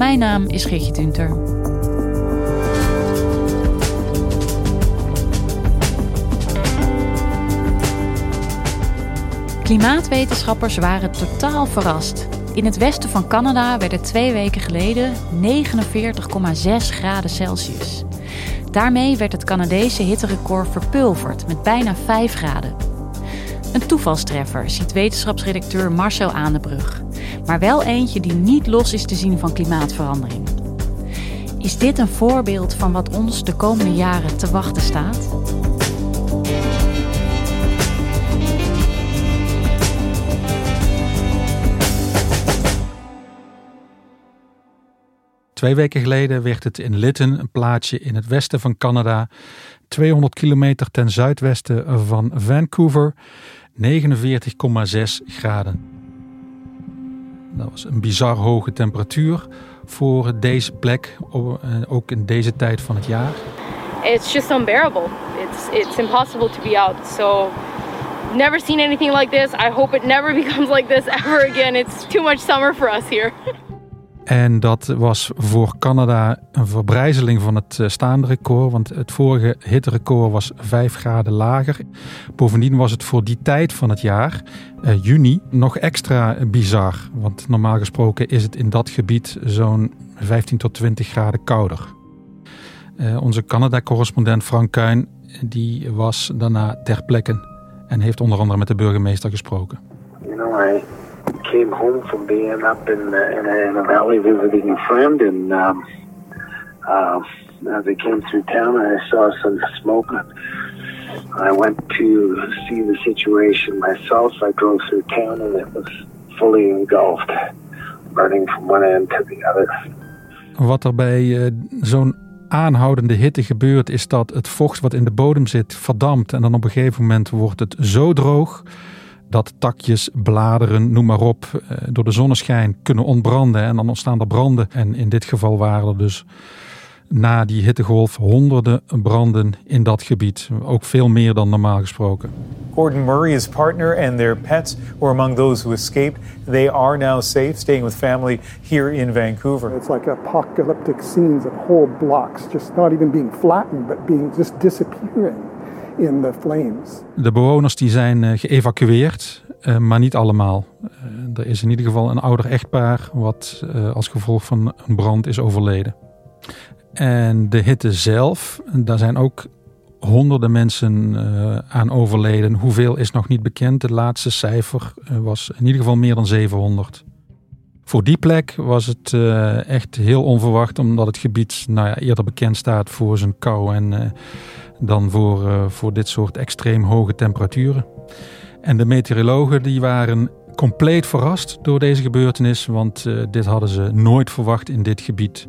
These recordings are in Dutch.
Mijn naam is Geertje Tunter. Klimaatwetenschappers waren totaal verrast. In het westen van Canada werden twee weken geleden 49,6 graden Celsius. Daarmee werd het Canadese hitterecord verpulverd met bijna 5 graden. Een toevalstreffer, ziet wetenschapsredacteur Marcel Aandebrug. Maar wel eentje die niet los is te zien van klimaatverandering. Is dit een voorbeeld van wat ons de komende jaren te wachten staat? Twee weken geleden werd het in Lytton, een plaatsje in het westen van Canada, 200 kilometer ten zuidwesten van Vancouver, 49,6 graden. Dat was een bizar hoge temperatuur voor deze plek, ook in deze tijd van het jaar. It's just unbearable. It's it's impossible to be out. So never seen anything like this. I hope it never becomes like this ever again. It's too much summer for us here. En dat was voor Canada een verbrijzeling van het staande record, want het vorige hitterecord was 5 graden lager. Bovendien was het voor die tijd van het jaar, eh, juni, nog extra bizar. Want normaal gesproken is het in dat gebied zo'n 15 tot 20 graden kouder. Eh, onze Canada-correspondent Frank Kuin die was daarna ter plekke en heeft onder andere met de burgemeester gesproken. Came home from being up in, uh, in, a, in a valley visiting a friend, and um, uh, as I came through town, I saw some smoke. I went to see the situation myself. I drove through town, and it was fully engulfed, burning from one end to the other. Wat er bij uh, zo'n aanhoudende hitte gebeurt, is dat het vocht wat in de bodem zit verdampt. En dan op een gegeven moment wordt het zo droog dat takjes, bladeren, noem maar op, eh, door de zonneschijn kunnen ontbranden. En dan ontstaan er branden. En in dit geval waren er dus na die hittegolf honderden branden in dat gebied. Ook veel meer dan normaal gesproken. Gordon Murray, his partner, and their pets were among those who escaped. They are now safe, staying with family here in Vancouver. It's like apocalyptic scenes of whole blocks just not even being flattened, but being just disappearing in the flames. De bewoners die zijn uh, geëvacueerd, uh, maar niet allemaal. Uh, er is in ieder geval een ouder echtpaar wat als gevolg van een brand is overleden. En de hitte zelf, daar zijn ook honderden mensen aan overleden. Hoeveel is nog niet bekend. Het laatste cijfer was in ieder geval meer dan 700. Voor die plek was het echt heel onverwacht, omdat het gebied nou ja, eerder bekend staat voor zijn kou en dan voor, voor dit soort extreem hoge temperaturen. En de meteorologen die waren compleet verrast door deze gebeurtenis, want uh, dit hadden ze nooit verwacht in dit gebied.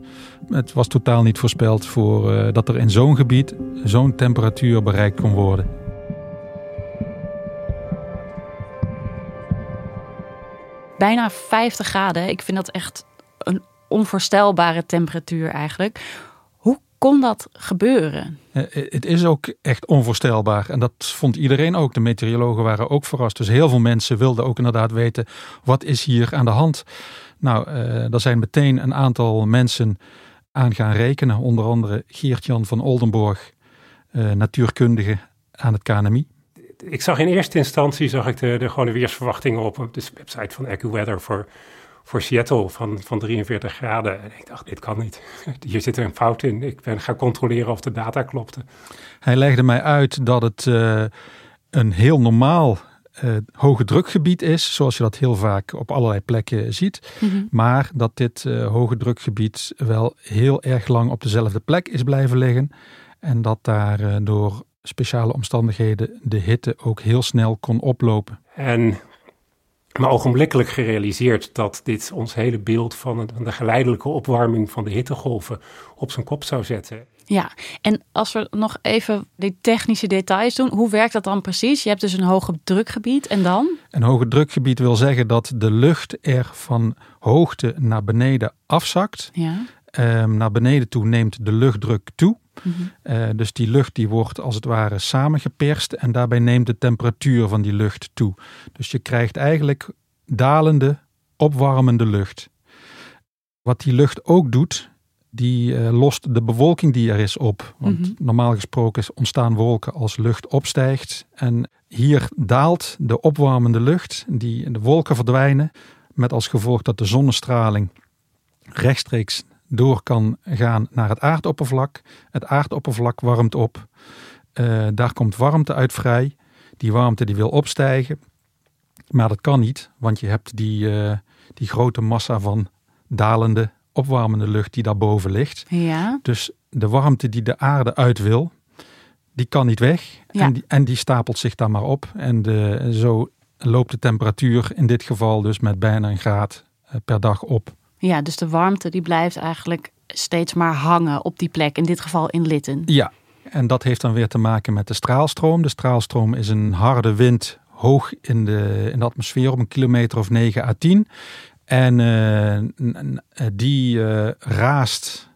Het was totaal niet voorspeld voor, uh, dat er in zo'n gebied zo'n temperatuur bereikt kon worden. Bijna 50 graden, ik vind dat echt een onvoorstelbare temperatuur eigenlijk. Kon dat gebeuren? Het is ook echt onvoorstelbaar. En dat vond iedereen ook. De meteorologen waren ook verrast. Dus heel veel mensen wilden ook inderdaad weten: wat is hier aan de hand? Nou, uh, er zijn meteen een aantal mensen aan gaan rekenen. Onder andere Geert-Jan van Oldenborg, uh, natuurkundige aan het KNMI. Ik zag in eerste instantie zag ik de, de gewone weersverwachtingen op, op de website van AccuWeather voor voor Seattle van, van 43 graden. En ik dacht, dit kan niet. Hier zit er een fout in. Ik ben gaan controleren of de data klopte. Hij legde mij uit dat het uh, een heel normaal uh, hoge drukgebied is, zoals je dat heel vaak op allerlei plekken ziet. Mm -hmm. Maar dat dit uh, hoge drukgebied wel heel erg lang op dezelfde plek is blijven liggen. En dat daar uh, door speciale omstandigheden de hitte ook heel snel kon oplopen. En maar ogenblikkelijk gerealiseerd dat dit ons hele beeld van de geleidelijke opwarming van de hittegolven op zijn kop zou zetten. Ja, en als we nog even die technische details doen, hoe werkt dat dan precies? Je hebt dus een hoge drukgebied en dan? Een hoge drukgebied wil zeggen dat de lucht er van hoogte naar beneden afzakt. Ja. Um, naar beneden toe neemt de luchtdruk toe. Mm -hmm. uh, dus die lucht die wordt als het ware samengeperst en daarbij neemt de temperatuur van die lucht toe. Dus je krijgt eigenlijk dalende, opwarmende lucht. Wat die lucht ook doet, die uh, lost de bewolking die er is op. Want mm -hmm. normaal gesproken ontstaan wolken als lucht opstijgt. En hier daalt de opwarmende lucht, die, de wolken verdwijnen, met als gevolg dat de zonnestraling rechtstreeks door kan gaan naar het aardoppervlak. Het aardoppervlak warmt op. Uh, daar komt warmte uit vrij. Die warmte die wil opstijgen. Maar dat kan niet, want je hebt die, uh, die grote massa van dalende, opwarmende lucht die daarboven ligt. Ja. Dus de warmte die de aarde uit wil, die kan niet weg. Ja. En, die, en die stapelt zich daar maar op. En de, zo loopt de temperatuur in dit geval dus met bijna een graad uh, per dag op. Ja, dus de warmte die blijft eigenlijk steeds maar hangen op die plek, in dit geval in Litten. Ja, en dat heeft dan weer te maken met de straalstroom. De straalstroom is een harde wind hoog in de, in de atmosfeer op een kilometer of 9 à 10. En uh, die uh, raast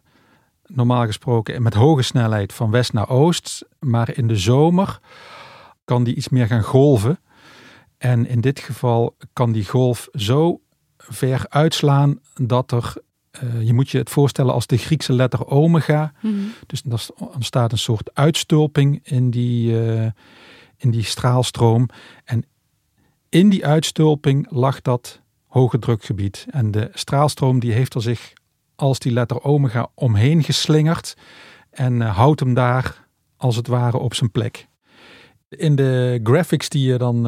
normaal gesproken met hoge snelheid van west naar oost. Maar in de zomer kan die iets meer gaan golven. En in dit geval kan die golf zo ver uitslaan dat er, uh, je moet je het voorstellen als de Griekse letter omega. Mm-hmm. Dus er ontstaat een soort uitstulping in die, uh, in die straalstroom. En in die uitstulping lag dat hoge drukgebied. En de straalstroom die heeft er zich als die letter omega omheen geslingerd en uh, houdt hem daar als het ware op zijn plek. In de graphics die je dan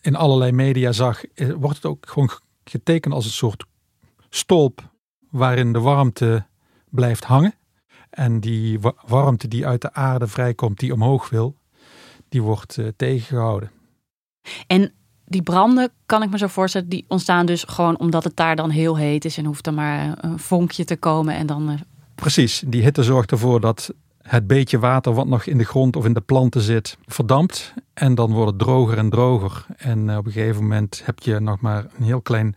in allerlei media zag, wordt het ook gewoon getekend als een soort stolp waarin de warmte blijft hangen. En die warmte die uit de aarde vrijkomt, die omhoog wil, die wordt uh, tegengehouden. En die branden, kan ik me zo voorstellen, die ontstaan dus gewoon omdat het daar dan heel heet is en hoeft er maar een vonkje te komen en dan... Uh... Precies, die hitte zorgt ervoor dat het beetje water wat nog in de grond of in de planten zit, verdampt. En dan wordt het droger en droger. En op een gegeven moment heb je nog maar een heel klein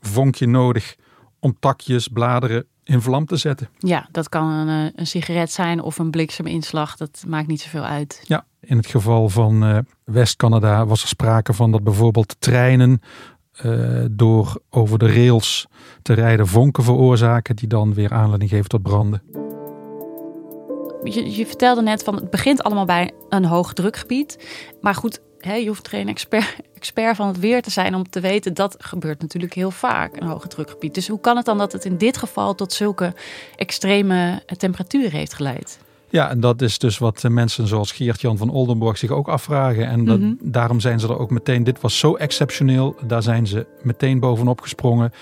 vonkje nodig om takjes, bladeren in vlam te zetten. Ja, dat kan een, een sigaret zijn of een blikseminslag. Dat maakt niet zoveel uit. Ja, in het geval van uh, West-Canada was er sprake van dat bijvoorbeeld treinen uh, door over de rails te rijden vonken veroorzaken die dan weer aanleiding geven tot branden. Je, je, vertelde net van het begint allemaal bij een hoog drukgebied. Maar goed, hè, je hoeft geen expert, expert van het weer te zijn om te weten dat gebeurt natuurlijk heel vaak, een hoge drukgebied. Dus hoe kan het dan dat het in dit geval tot zulke extreme temperaturen heeft geleid? Ja, en dat is dus wat mensen zoals Geert-Jan van Oldenburg zich ook afvragen. En dat, mm-hmm. daarom zijn ze er ook meteen, dit was zo exceptioneel, daar zijn ze meteen bovenop gesprongen.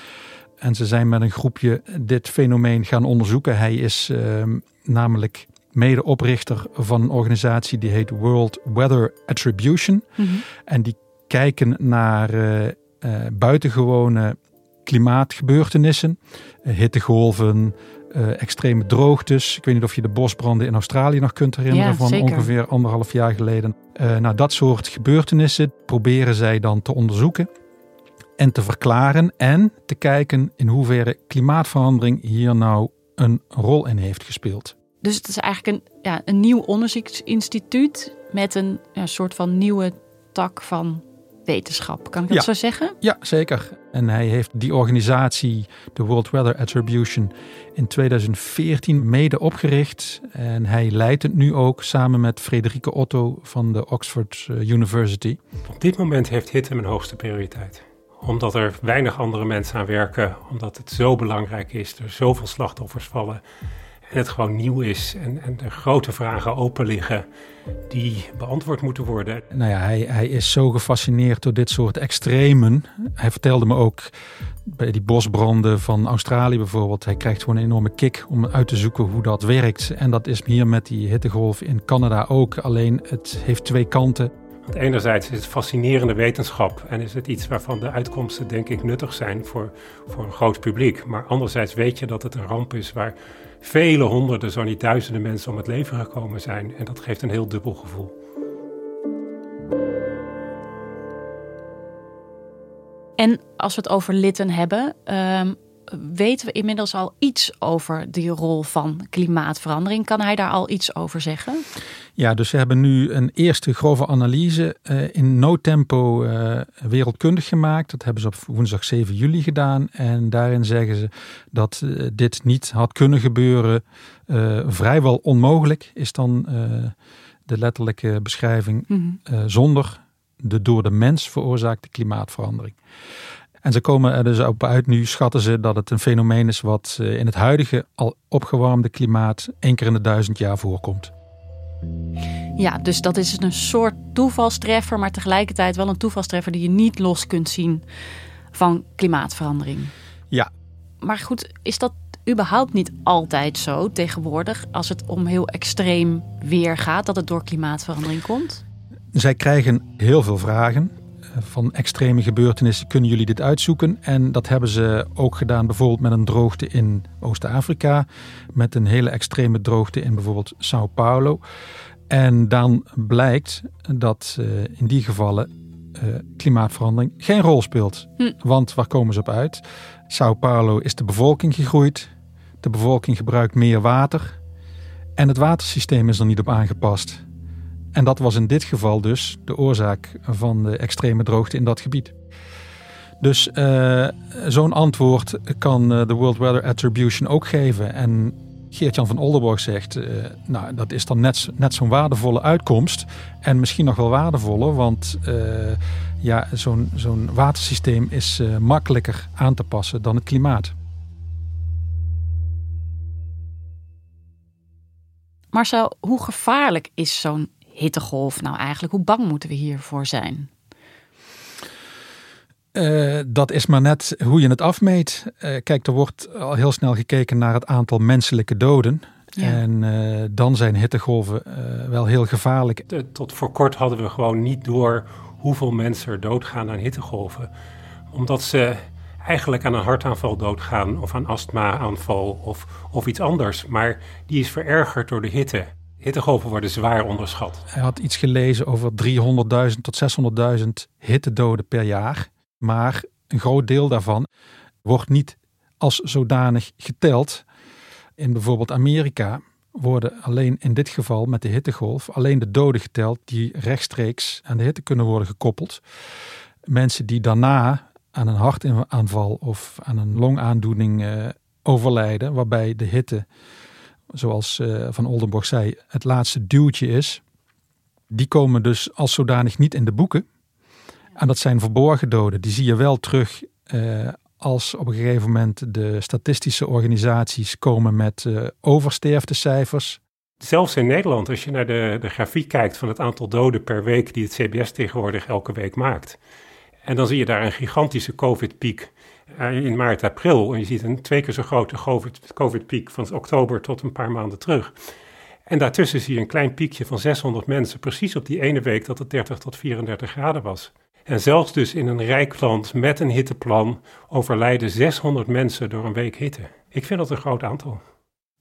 En ze zijn met een groepje dit fenomeen gaan onderzoeken. Hij is uh, namelijk medeoprichter van een organisatie die heet World Weather Attribution. Mm-hmm. En die kijken naar uh, uh, buitengewone klimaatgebeurtenissen, uh, hittegolven, extreme droogtes. Ik weet niet of je de bosbranden in Australië nog kunt herinneren ja, van zeker. ongeveer anderhalf jaar geleden. nou, dat soort gebeurtenissen proberen zij dan te onderzoeken en te verklaren en te kijken in hoeverre klimaatverandering hier nou een rol in heeft gespeeld. Dus het is eigenlijk een, ja, een nieuw onderzoeksinstituut met een ja, soort van nieuwe tak van wetenschap. Kan ik dat ja. zo zeggen? Ja, zeker. En hij heeft die organisatie, de World Weather Attribution, in 2014 mede opgericht. En hij leidt het nu ook samen met Frederike Otto van de Oxford University. Op dit moment heeft hitte mijn hoogste prioriteit. omdat er weinig andere mensen aan werken, omdat het zo belangrijk is, er zoveel slachtoffers vallen en het gewoon nieuw is en, en er grote vragen open liggen die beantwoord moeten worden. Nou ja, hij, hij is zo gefascineerd door dit soort extremen. Hij vertelde me ook bij die bosbranden van Australië bijvoorbeeld. Hij krijgt gewoon een enorme kick om uit te zoeken hoe dat werkt. En dat is hier met die hittegolf in Canada ook. Alleen het heeft twee kanten. Want enerzijds is het fascinerende wetenschap en is het iets waarvan de uitkomsten denk ik nuttig zijn voor, voor een groot publiek. Maar anderzijds weet je dat het een ramp is waar vele honderden, zo niet duizenden mensen om het leven gekomen zijn. En dat geeft een heel dubbel gevoel. En als we het over litten hebben, ehm, weten we inmiddels al iets over die rol van klimaatverandering. Kan hij daar al iets over zeggen? Ja, dus ze hebben nu een eerste grove analyse uh, in no-tempo uh, wereldkundig gemaakt. Dat hebben ze op woensdag 7 juli gedaan. En daarin zeggen ze dat uh, dit niet had kunnen gebeuren. vrijwel onmogelijk is dan de letterlijke beschrijving. Mm -hmm. zonder de door de mens veroorzaakte klimaatverandering. En ze komen er dus op uit, nu schatten ze dat het een fenomeen is wat in het huidige al opgewarmde klimaat één keer in de duizend jaar voorkomt. Ja, dus dat is een soort toevalstreffer, maar tegelijkertijd wel een toevalstreffer die je niet los kunt zien van klimaatverandering. Ja. Maar goed, is dat überhaupt niet altijd zo tegenwoordig als het om heel extreem weer gaat, dat het door klimaatverandering komt? Zij krijgen heel veel vragen van extreme gebeurtenissen. Kunnen jullie dit uitzoeken? En dat hebben ze ook gedaan bijvoorbeeld met een droogte in Oost-Afrika. Met een hele extreme droogte in bijvoorbeeld Sao Paulo. En dan blijkt dat uh, in die gevallen uh, klimaatverandering geen rol speelt. Hm. Want waar komen ze op uit? Sao Paulo is de bevolking gegroeid. De bevolking gebruikt meer water. En het watersysteem is er niet op aangepast. En dat was in dit geval dus de oorzaak van de extreme droogte in dat gebied. Dus uh, zo'n antwoord kan uh, de World Weather Attribution ook geven. En Geert-Jan van Oldenborg zegt, uh, nou dat is dan net, net zo'n waardevolle uitkomst. En misschien nog wel waardevoller, want ja, zo'n zo'n watersysteem is makkelijker aan te passen dan het klimaat. Marcel, hoe gevaarlijk is zo'n hittegolf nou eigenlijk? Hoe bang moeten we hiervoor zijn? Uh, dat is maar net hoe je het afmeet. Uh, kijk, er wordt al heel snel gekeken naar het aantal menselijke doden. Ja. En uh, dan zijn hittegolven wel heel gevaarlijk. Tot voor kort hadden we gewoon niet door hoeveel mensen er doodgaan aan hittegolven. Omdat ze eigenlijk aan een hartaanval doodgaan of aan astma-aanval of, of iets anders. Maar die is verergerd door de hitte. Hittegolven worden zwaar onderschat. Hij had iets gelezen over 300.000 tot 600.000 hittedoden per jaar. Maar een groot deel daarvan wordt niet als zodanig geteld. In bijvoorbeeld Amerika worden alleen in dit geval met de hittegolf alleen de doden geteld die rechtstreeks aan de hitte kunnen worden gekoppeld. Mensen die daarna aan een hartaanval of aan een longaandoening uh, overlijden, waarbij de hitte zoals uh, Van Oldenborg zei, het laatste duwtje is. Die komen dus als zodanig niet in de boeken. En dat zijn verborgen doden. Die zie je wel terug uh, als op een gegeven moment de statistische organisaties komen met uh, oversterftecijfers. Zelfs in Nederland, als je naar de, de grafiek kijkt van het aantal doden per week die het CBS tegenwoordig elke week maakt. En dan zie je daar een gigantische COVID-piek eh, in maart, april. En je ziet een twee keer zo grote COVID-piek van oktober tot een paar maanden terug. En daartussen zie je een klein piekje van 600 mensen, precies op die ene week dat het 30 tot 34 graden was. En zelfs dus in een rijk land met een hitteplan overlijden 600 mensen door een week hitte. Ik vind dat een groot aantal.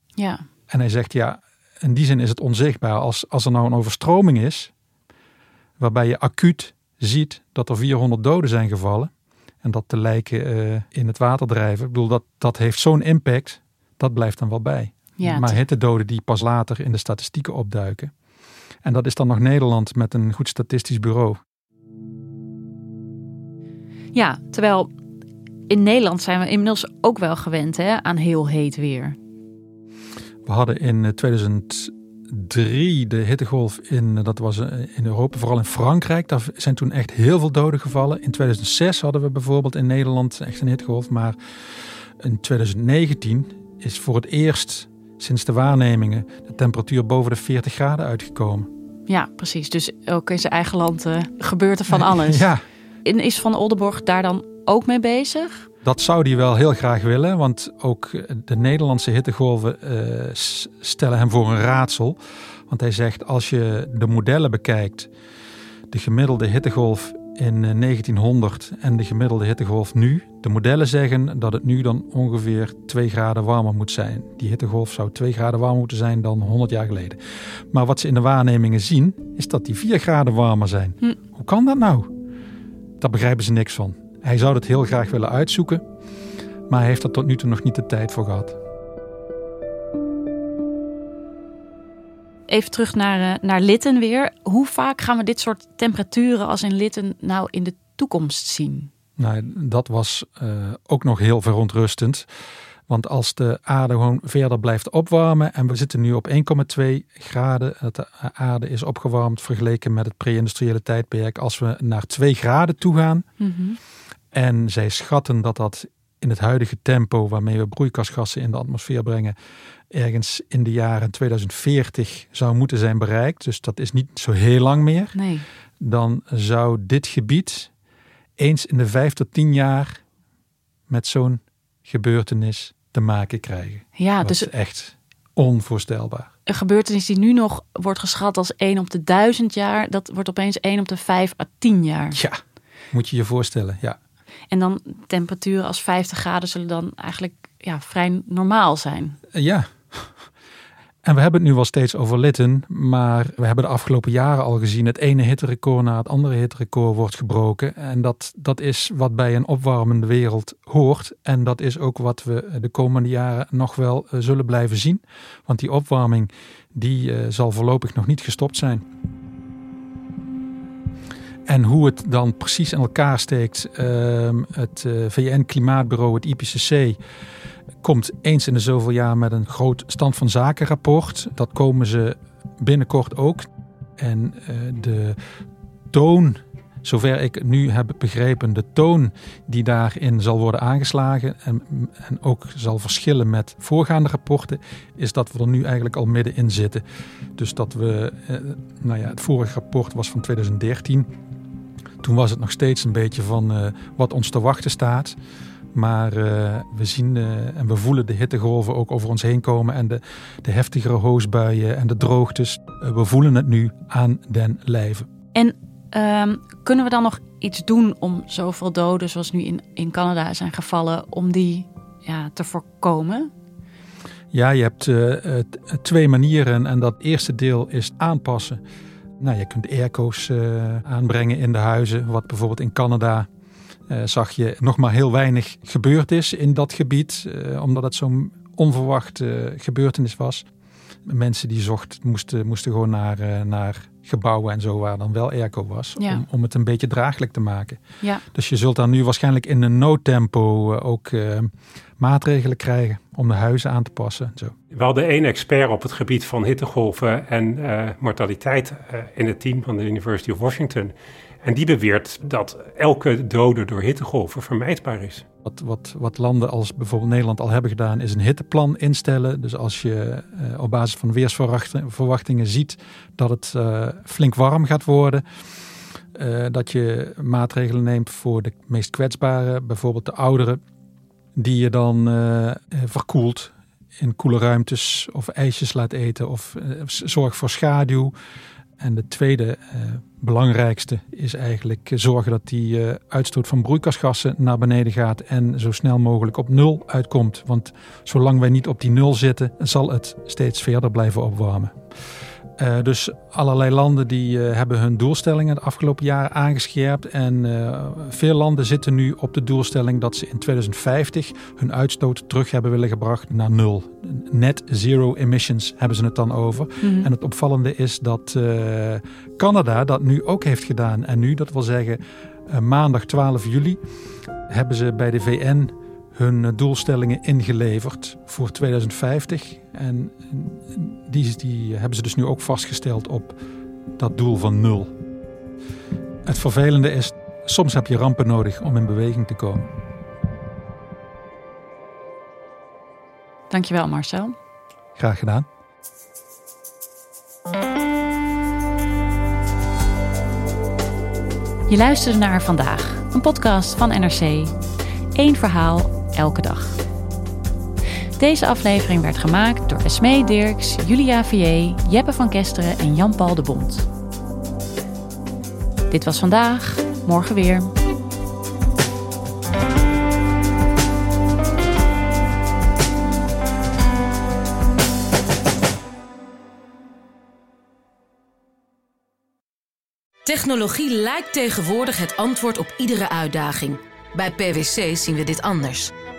Ja. En hij zegt ja, in die zin is het onzichtbaar. Als, als er nou een overstroming is, waarbij je acuut ziet dat er 400 doden zijn gevallen, en dat de lijken uh, in het water drijven. Ik bedoel, dat, dat heeft zo'n impact, dat blijft dan wel bij. Ja, maar hittedoden die pas later in de statistieken opduiken. En dat is dan nog Nederland met een goed statistisch bureau. Ja, terwijl in Nederland zijn we inmiddels ook wel gewend hè, aan heel heet weer. We hadden in 2016 2003 de hittegolf in, dat was in Europa, vooral in Frankrijk. Daar zijn toen echt heel veel doden gevallen. In 2006 hadden we bijvoorbeeld in Nederland echt een hittegolf. Maar in 2019 is voor het eerst sinds de waarnemingen de temperatuur boven de 40 graden uitgekomen. Ja, precies. Dus ook in zijn eigen land uh, gebeurt er van alles. Ja. En is Van Oldenborg daar dan ook mee bezig? Dat zou hij wel heel graag willen, want ook de Nederlandse hittegolven uh, stellen hem voor een raadsel. Want hij zegt als je de modellen bekijkt, de gemiddelde hittegolf in 1900 en de gemiddelde hittegolf nu. De modellen zeggen dat het nu dan ongeveer 2 graden warmer moet zijn. Die hittegolf zou 2 graden warmer moeten zijn dan 100 jaar geleden. Maar wat ze in de waarnemingen zien, is dat die 4 graden warmer zijn. Hm. Hoe kan dat nou? Daar begrijpen ze niks van. Hij zou het heel graag willen uitzoeken, maar hij heeft er tot nu toe nog niet de tijd voor gehad. Even terug naar, uh, naar Litten weer. Hoe vaak gaan we dit soort temperaturen als in Litten nou in de toekomst zien? Nou, dat was uh, ook nog heel verontrustend. Want als de aarde gewoon verder blijft opwarmen en we zitten nu op 1,2 graden, de aarde is opgewarmd vergeleken met het pre-industriële tijdperk. Als we naar 2 graden toe gaan mm -hmm. En zij schatten dat dat in het huidige tempo waarmee we broeikasgassen in de atmosfeer brengen, ergens in de jaren 2040 zou moeten zijn bereikt. Dus dat is niet zo heel lang meer. Nee. Dan zou dit gebied eens in de vijf tot tien jaar met zo'n gebeurtenis te maken krijgen. Ja, dat dus is echt onvoorstelbaar. Een gebeurtenis die nu nog wordt geschat als 1 op de duizend jaar, dat wordt opeens 1 op de 5 à 10 jaar. Ja, moet je je voorstellen, ja. En dan temperaturen als 50 graden zullen dan eigenlijk ja, vrij normaal zijn. Ja. En we hebben het nu wel steeds over Litten, maar we hebben de afgelopen jaren al gezien het ene hitterecord na het andere hitterecord wordt gebroken. En dat, dat is wat bij een opwarmende wereld hoort. En dat is ook wat we de komende jaren nog wel uh, zullen blijven zien. Want die opwarming die zal voorlopig nog niet gestopt zijn. En hoe het dan precies in elkaar steekt, uh, het uh, VN-klimaatbureau, het IPCC, komt eens in de zoveel jaar met een groot stand van zaken rapport. Dat komen ze binnenkort ook. En uh, de toon, zover ik nu heb begrepen, de toon die daarin zal worden aangeslagen en, en ook zal verschillen met voorgaande rapporten, is dat we er nu eigenlijk al middenin zitten. Dus dat we, uh, nou ja, het vorige rapport was van 2013. Toen was het nog steeds een beetje van uh, wat ons te wachten staat. Maar uh, we zien uh, en we voelen de hittegolven ook over ons heen komen. En de, de heftigere hoosbuien en de droogtes. We voelen het nu aan den lijve. En um, kunnen we dan nog iets doen om zoveel doden zoals nu in, in Canada zijn gevallen, om die ja, te voorkomen? Ja, je hebt twee manieren. En dat eerste deel is aanpassen. Nou, je kunt airco's aanbrengen in de huizen. Wat bijvoorbeeld in Canada uh, zag je nog maar heel weinig gebeurd is in dat gebied, uh, omdat het zo'n onverwachte gebeurtenis was. Mensen die zochten, moesten, moesten gewoon naar, naar gebouwen en zo waar dan wel airco was, ja. om, om het een beetje draaglijk te maken. Ja. Dus je zult dan nu waarschijnlijk in een noodtempo ook maatregelen krijgen om de huizen aan te passen. En zo. We hadden één expert op het gebied van hittegolven en mortaliteit in het team van de University of Washington. En die beweert dat elke dode door hittegolven vermijdbaar is. Wat, wat, wat landen als bijvoorbeeld Nederland al hebben gedaan, is een hitteplan instellen. Dus als je uh, op basis van weersverwachtingen ziet dat het uh, flink warm gaat worden, uh, dat je maatregelen neemt voor de meest kwetsbaren, bijvoorbeeld de ouderen, die je dan verkoelt in koele ruimtes of ijsjes laat eten of zorg voor schaduw. En de tweede uh, belangrijkste is eigenlijk zorgen dat die uh, uitstoot van broeikasgassen naar beneden gaat en zo snel mogelijk op nul uitkomt. Want zolang wij niet op die nul zitten, zal het steeds verder blijven opwarmen. Uh, dus allerlei landen die uh, hebben hun doelstellingen de afgelopen jaren aangescherpt. En uh, veel landen zitten nu op de doelstelling dat ze in 2050 hun uitstoot terug hebben willen gebracht naar nul. Net zero emissions hebben ze het dan over. Mhm. En het opvallende is dat Canada dat nu ook heeft gedaan. En nu, dat wil zeggen maandag 12 juli, hebben ze bij de VN hun doelstellingen ingeleverd voor 2050. En die, die hebben ze dus nu ook vastgesteld op dat doel van nul. Het vervelende is, soms heb je rampen nodig om in beweging te komen. Dankjewel Marcel. Graag gedaan. Je luisterde naar Vandaag, een podcast van NRC. Eén verhaal, elke dag. Deze aflevering werd gemaakt door Esmee Dirks, Julia Vier, Jeppe van Kesteren en Jan-Paul de Bond. Dit was vandaag, morgen weer. Technologie lijkt tegenwoordig het antwoord op iedere uitdaging. Bij PwC zien we dit anders.